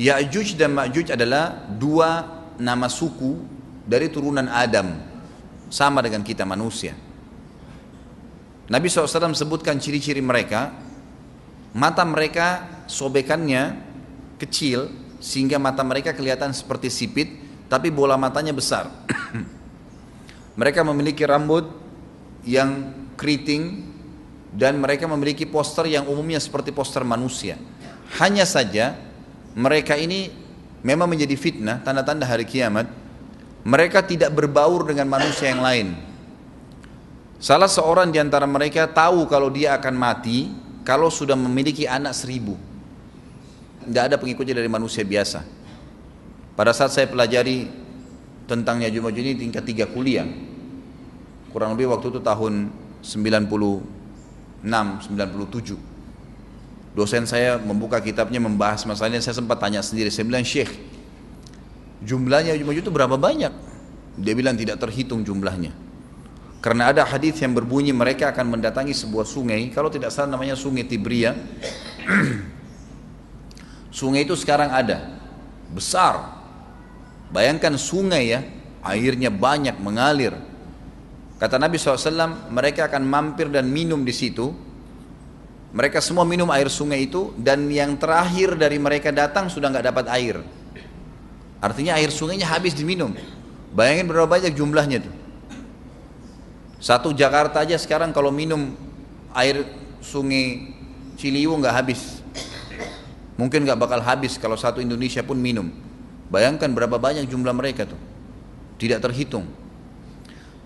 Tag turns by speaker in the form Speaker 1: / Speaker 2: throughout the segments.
Speaker 1: Ya'juj dan Ma'juj adalah dua nama suku dari turunan Adam. Sama dengan kita manusia. Nabi SAW sebutkan ciri-ciri mereka. Mata mereka sobekannya kecil sehingga mata mereka kelihatan seperti sipit tapi bola matanya besar. mereka memiliki rambut yang keriting dan mereka memiliki poster yang umumnya seperti poster manusia. Hanya saja mereka ini memang menjadi fitnah, tanda-tanda hari kiamat. Mereka tidak berbaur dengan manusia yang lain. Salah seorang di antara mereka tahu kalau dia akan mati kalau sudah memiliki anak seribu. Tidak ada pengikutnya dari manusia biasa. Pada saat saya pelajari tentang Yajud Majud ini tingkat tiga kuliah. Kurang lebih waktu itu tahun 96, 97 dosen saya membuka kitabnya membahas masalah ini saya sempat tanya sendiri. Saya bilang syekh jumlahnya Ya'juj itu berapa banyak? Dia bilang tidak terhitung jumlahnya. Karena ada hadis yang berbunyi mereka akan mendatangi sebuah sungai. Kalau tidak salah namanya sungai Tibria sungai itu sekarang ada. Besar. Bayangkan sungai ya airnya banyak mengalir. Kata Nabi SAW mereka akan mampir dan minum di situ mereka semua minum air sungai itu dan yang terakhir dari mereka datang sudah nggak dapat air. Artinya air sungainya habis diminum. Bayangin berapa banyak jumlahnya tuh. Satu Jakarta aja sekarang kalau minum air sungai Ciliwung nggak habis. Mungkin nggak bakal habis kalau satu Indonesia pun minum. Bayangkan berapa banyak jumlah mereka tuh. Tidak terhitung.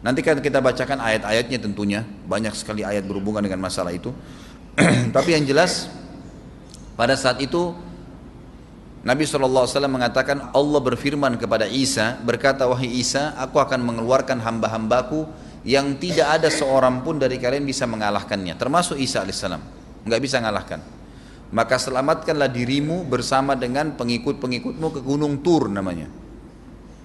Speaker 1: Nanti kan kita bacakan ayat-ayatnya tentunya. Banyak sekali ayat berhubungan dengan masalah itu. Tapi yang jelas pada saat itu Nabi SAW mengatakan Allah berfirman kepada Isa berkata wahai Isa aku akan mengeluarkan hamba-hambaku yang tidak ada seorang pun dari kalian bisa mengalahkannya. Termasuk Isa alaihissalam nggak bisa mengalahkan. Maka selamatkanlah dirimu bersama dengan pengikut-pengikutmu ke Gunung Tur namanya.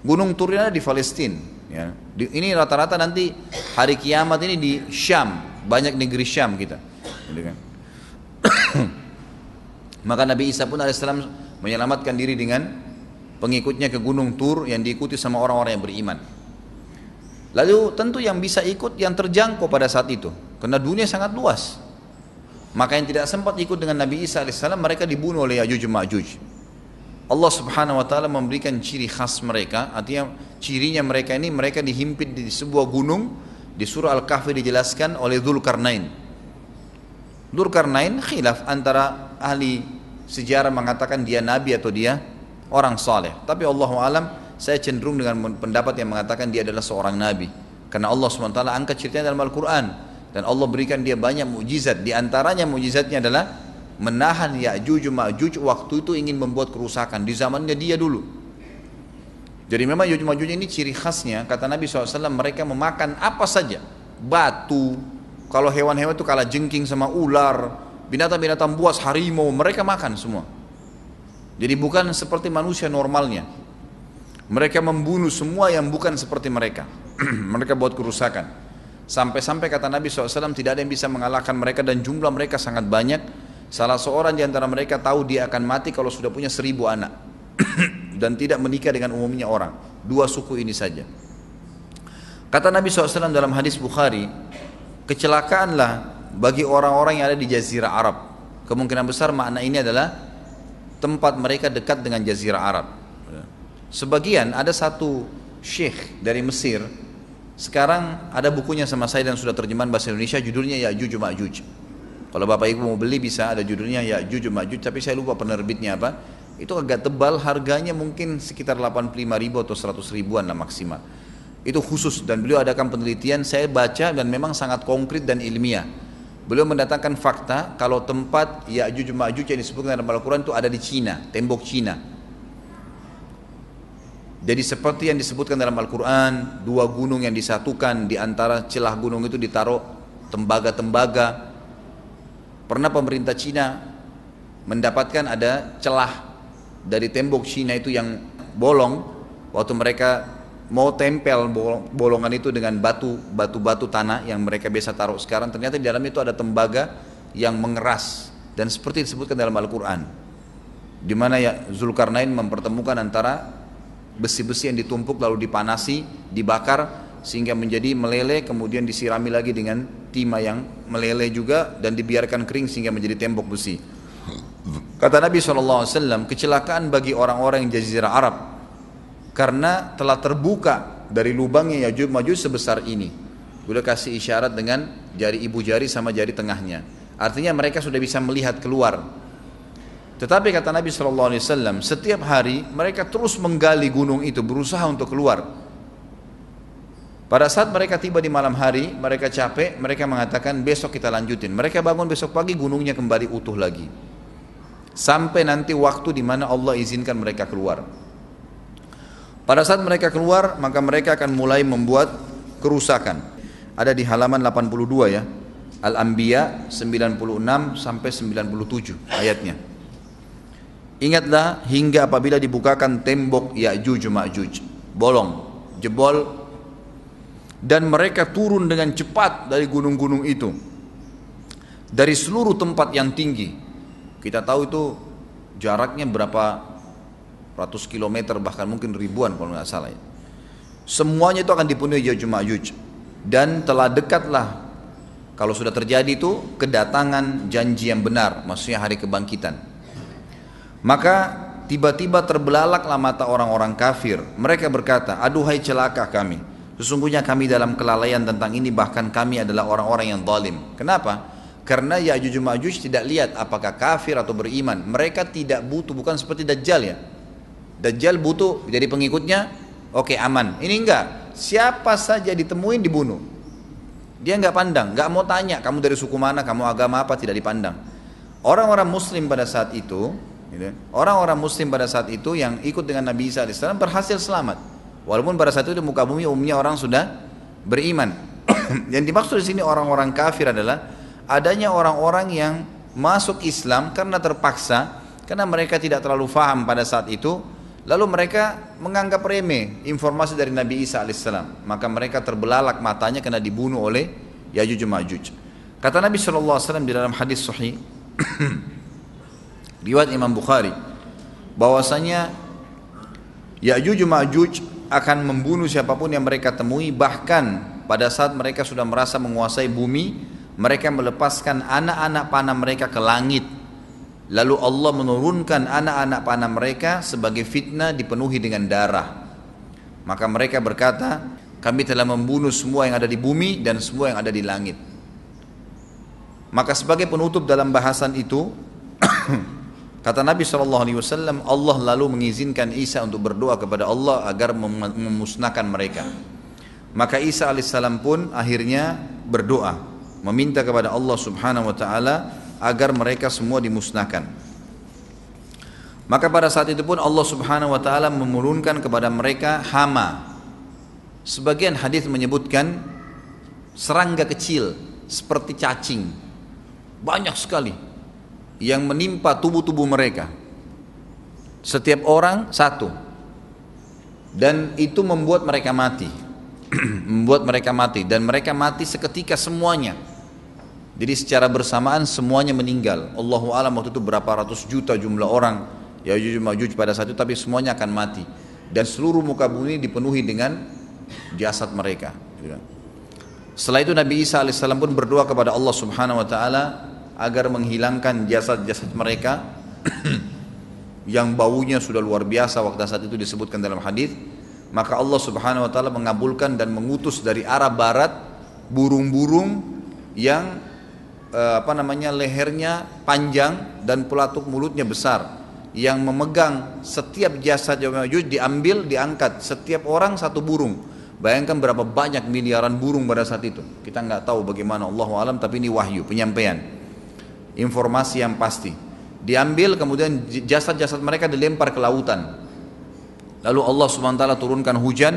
Speaker 1: Gunung Tur ini di Palestina ya. ini rata-rata nanti hari kiamat ini di Syam banyak negeri Syam kita Kan? Maka Nabi Isa pun alaihissalam menyelamatkan diri dengan pengikutnya ke Gunung Tur yang diikuti sama orang-orang yang beriman. Lalu tentu yang bisa ikut yang terjangkau pada saat itu, karena dunia sangat luas. Maka yang tidak sempat ikut dengan Nabi Isa alaihissalam mereka dibunuh oleh Yajuj Ma'juj. Allah subhanahu wa ta'ala memberikan ciri khas mereka, artinya cirinya mereka ini mereka dihimpit di sebuah gunung, di surah Al-Kahfi dijelaskan oleh Dzulkarnain. Durkarnain khilaf antara ahli sejarah mengatakan dia nabi atau dia orang saleh. Tapi Allah alam saya cenderung dengan pendapat yang mengatakan dia adalah seorang nabi. Karena Allah SWT angkat ceritanya dalam Al-Quran. Dan Allah berikan dia banyak mujizat. Di antaranya mujizatnya adalah menahan Ya'juj Ma'juj waktu itu ingin membuat kerusakan. Di zamannya dia dulu. Jadi memang Ya'juj Ma'juj ini ciri khasnya. Kata Nabi SAW mereka memakan apa saja. Batu, kalau hewan-hewan itu kalah jengking sama ular, binatang-binatang buas, harimau, mereka makan semua. Jadi bukan seperti manusia normalnya. Mereka membunuh semua yang bukan seperti mereka. mereka buat kerusakan. Sampai-sampai kata Nabi SAW tidak ada yang bisa mengalahkan mereka dan jumlah mereka sangat banyak. Salah seorang di antara mereka tahu dia akan mati kalau sudah punya seribu anak. dan tidak menikah dengan umumnya orang. Dua suku ini saja. Kata Nabi SAW dalam hadis Bukhari, kecelakaanlah bagi orang-orang yang ada di jazirah Arab. Kemungkinan besar makna ini adalah tempat mereka dekat dengan jazirah Arab. Sebagian ada satu syekh dari Mesir sekarang ada bukunya sama saya dan sudah terjemahan bahasa Indonesia judulnya Ya'juj Ma'juj. Kalau Bapak Ibu mau beli bisa ada judulnya Ya'juj Ma'juj tapi saya lupa penerbitnya apa. Itu agak tebal harganya mungkin sekitar 85 ribu atau 100 ribuan lah maksimal itu khusus. Dan beliau adakan penelitian saya baca dan memang sangat konkret dan ilmiah. Beliau mendatangkan fakta kalau tempat Ya'juj Ma'juj yang disebutkan dalam Al-Quran itu ada di Cina tembok Cina. Jadi seperti yang disebutkan dalam Al-Quran dua gunung yang disatukan di antara celah gunung itu ditaruh tembaga-tembaga. Pernah pemerintah Cina mendapatkan ada celah dari tembok Cina itu yang bolong waktu mereka mau tempel bolongan itu dengan batu batu-batu tanah yang mereka biasa taruh sekarang ternyata di dalam itu ada tembaga yang mengeras dan seperti disebutkan dalam Al-Quran di mana ya Zulkarnain mempertemukan antara besi-besi yang ditumpuk lalu dipanasi, dibakar sehingga menjadi meleleh kemudian disirami lagi dengan timah yang meleleh juga dan dibiarkan kering sehingga menjadi tembok besi. Kata Nabi SAW, kecelakaan bagi orang-orang yang jazirah Arab karena telah terbuka dari lubangnya Yajuj Majuj sebesar ini. Sudah kasih isyarat dengan jari ibu jari sama jari tengahnya. Artinya mereka sudah bisa melihat keluar. Tetapi kata Nabi SAW, setiap hari mereka terus menggali gunung itu, berusaha untuk keluar. Pada saat mereka tiba di malam hari, mereka capek, mereka mengatakan besok kita lanjutin. Mereka bangun besok pagi, gunungnya kembali utuh lagi. Sampai nanti waktu di mana Allah izinkan mereka keluar. Pada saat mereka keluar, maka mereka akan mulai membuat kerusakan. Ada di halaman 82 ya. Al-Anbiya 96 sampai 97 ayatnya. Ingatlah hingga apabila dibukakan tembok Ya'juj Ma'juj, bolong, jebol dan mereka turun dengan cepat dari gunung-gunung itu. Dari seluruh tempat yang tinggi. Kita tahu itu jaraknya berapa ratus kilometer bahkan mungkin ribuan kalau nggak salah. Ya. Semuanya itu akan dipenuhi Ya'juj Ma'juj dan telah dekatlah kalau sudah terjadi itu kedatangan janji yang benar, maksudnya hari kebangkitan. Maka tiba-tiba terbelalaklah mata orang-orang kafir. Mereka berkata, aduhai celaka kami. Sesungguhnya kami dalam kelalaian tentang ini bahkan kami adalah orang-orang yang zalim. Kenapa? Karena Ya'juj Ma'juj tidak lihat apakah kafir atau beriman. Mereka tidak butuh, bukan seperti Dajjal ya. Dajjal butuh jadi pengikutnya, oke okay, aman. Ini enggak. Siapa saja ditemuin dibunuh. Dia nggak pandang, nggak mau tanya kamu dari suku mana, kamu agama apa tidak dipandang. Orang-orang Muslim pada saat itu, gitu, orang-orang Muslim pada saat itu yang ikut dengan Nabi Isa AS berhasil selamat. Walaupun pada saat itu muka bumi umumnya orang sudah beriman. yang dimaksud di sini orang-orang kafir adalah adanya orang-orang yang masuk Islam karena terpaksa, karena mereka tidak terlalu faham pada saat itu, Lalu mereka menganggap remeh informasi dari Nabi Isa alaihissalam. Maka mereka terbelalak matanya karena dibunuh oleh Yajuj Majuj. Kata Nabi SAW di dalam hadis sahih, riwayat Imam Bukhari, bahwasanya Yajuj Majuj akan membunuh siapa pun yang mereka temui bahkan pada saat mereka sudah merasa menguasai bumi mereka melepaskan anak-anak panah mereka ke langit Lalu Allah menurunkan anak-anak panah mereka sebagai fitnah dipenuhi dengan darah. Maka mereka berkata, kami telah membunuh semua yang ada di bumi dan semua yang ada di langit. Maka sebagai penutup dalam bahasan itu, kata Nabi SAW, Allah lalu mengizinkan Isa untuk berdoa kepada Allah agar memusnahkan mereka. Maka Isa alaihissalam pun akhirnya berdoa, meminta kepada Allah Subhanahu wa taala agar mereka semua dimusnahkan. Maka pada saat itu pun Allah Subhanahu wa taala menurunkan kepada mereka hama. Sebagian hadis menyebutkan serangga kecil seperti cacing. Banyak sekali yang menimpa tubuh-tubuh mereka. Setiap orang satu. Dan itu membuat mereka mati. membuat mereka mati dan mereka mati seketika semuanya jadi secara bersamaan semuanya meninggal. Allahu alam waktu itu berapa ratus juta jumlah orang Yajuj pada saat itu tapi semuanya akan mati. Dan seluruh muka bumi dipenuhi dengan jasad mereka. Setelah itu Nabi Isa alaihissalam pun berdoa kepada Allah subhanahu wa ta'ala agar menghilangkan jasad-jasad mereka yang baunya sudah luar biasa waktu saat itu disebutkan dalam hadis maka Allah subhanahu wa ta'ala mengabulkan dan mengutus dari arah barat burung-burung yang Eh, apa namanya lehernya panjang dan pelatuk mulutnya besar. Yang memegang setiap jasad Ya'juj diambil diangkat. Setiap orang satu burung. Bayangkan berapa banyak miliaran burung pada saat itu. Kita nggak tahu bagaimana Allah alam tapi ini wahyu penyampaian. Informasi yang pasti. Diambil kemudian jasad-jasad mereka dilempar ke lautan. Lalu Allah subhanahu wa taala turunkan hujan.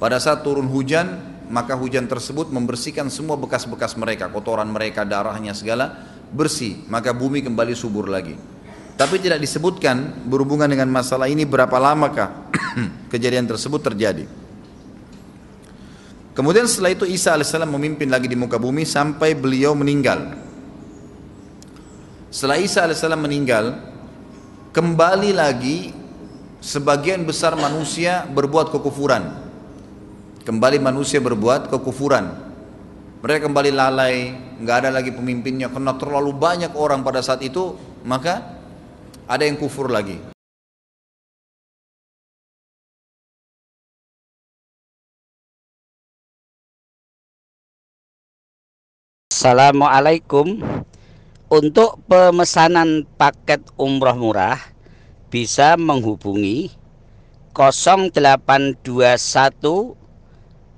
Speaker 1: Pada saat turun hujan maka hujan tersebut membersihkan semua bekas-bekas mereka, kotoran mereka, darahnya segala bersih, maka bumi kembali subur lagi. Tapi tidak disebutkan berhubungan dengan masalah ini berapa lamakah kejadian tersebut terjadi. Kemudian setelah itu Isa alaihissalam memimpin lagi di muka bumi sampai beliau meninggal. Setelah Isa alaihissalam meninggal, kembali lagi sebagian besar manusia berbuat kekufuran. Kembali manusia berbuat kekufuran. Mereka kembali lalai, nggak ada lagi pemimpinnya karena terlalu banyak orang pada saat itu, maka ada yang kufur lagi.
Speaker 2: Assalamualaikum Untuk pemesanan paket umroh murah Bisa menghubungi 0821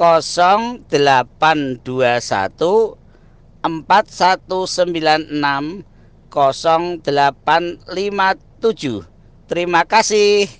Speaker 2: 0821 4196 0857 Terima kasih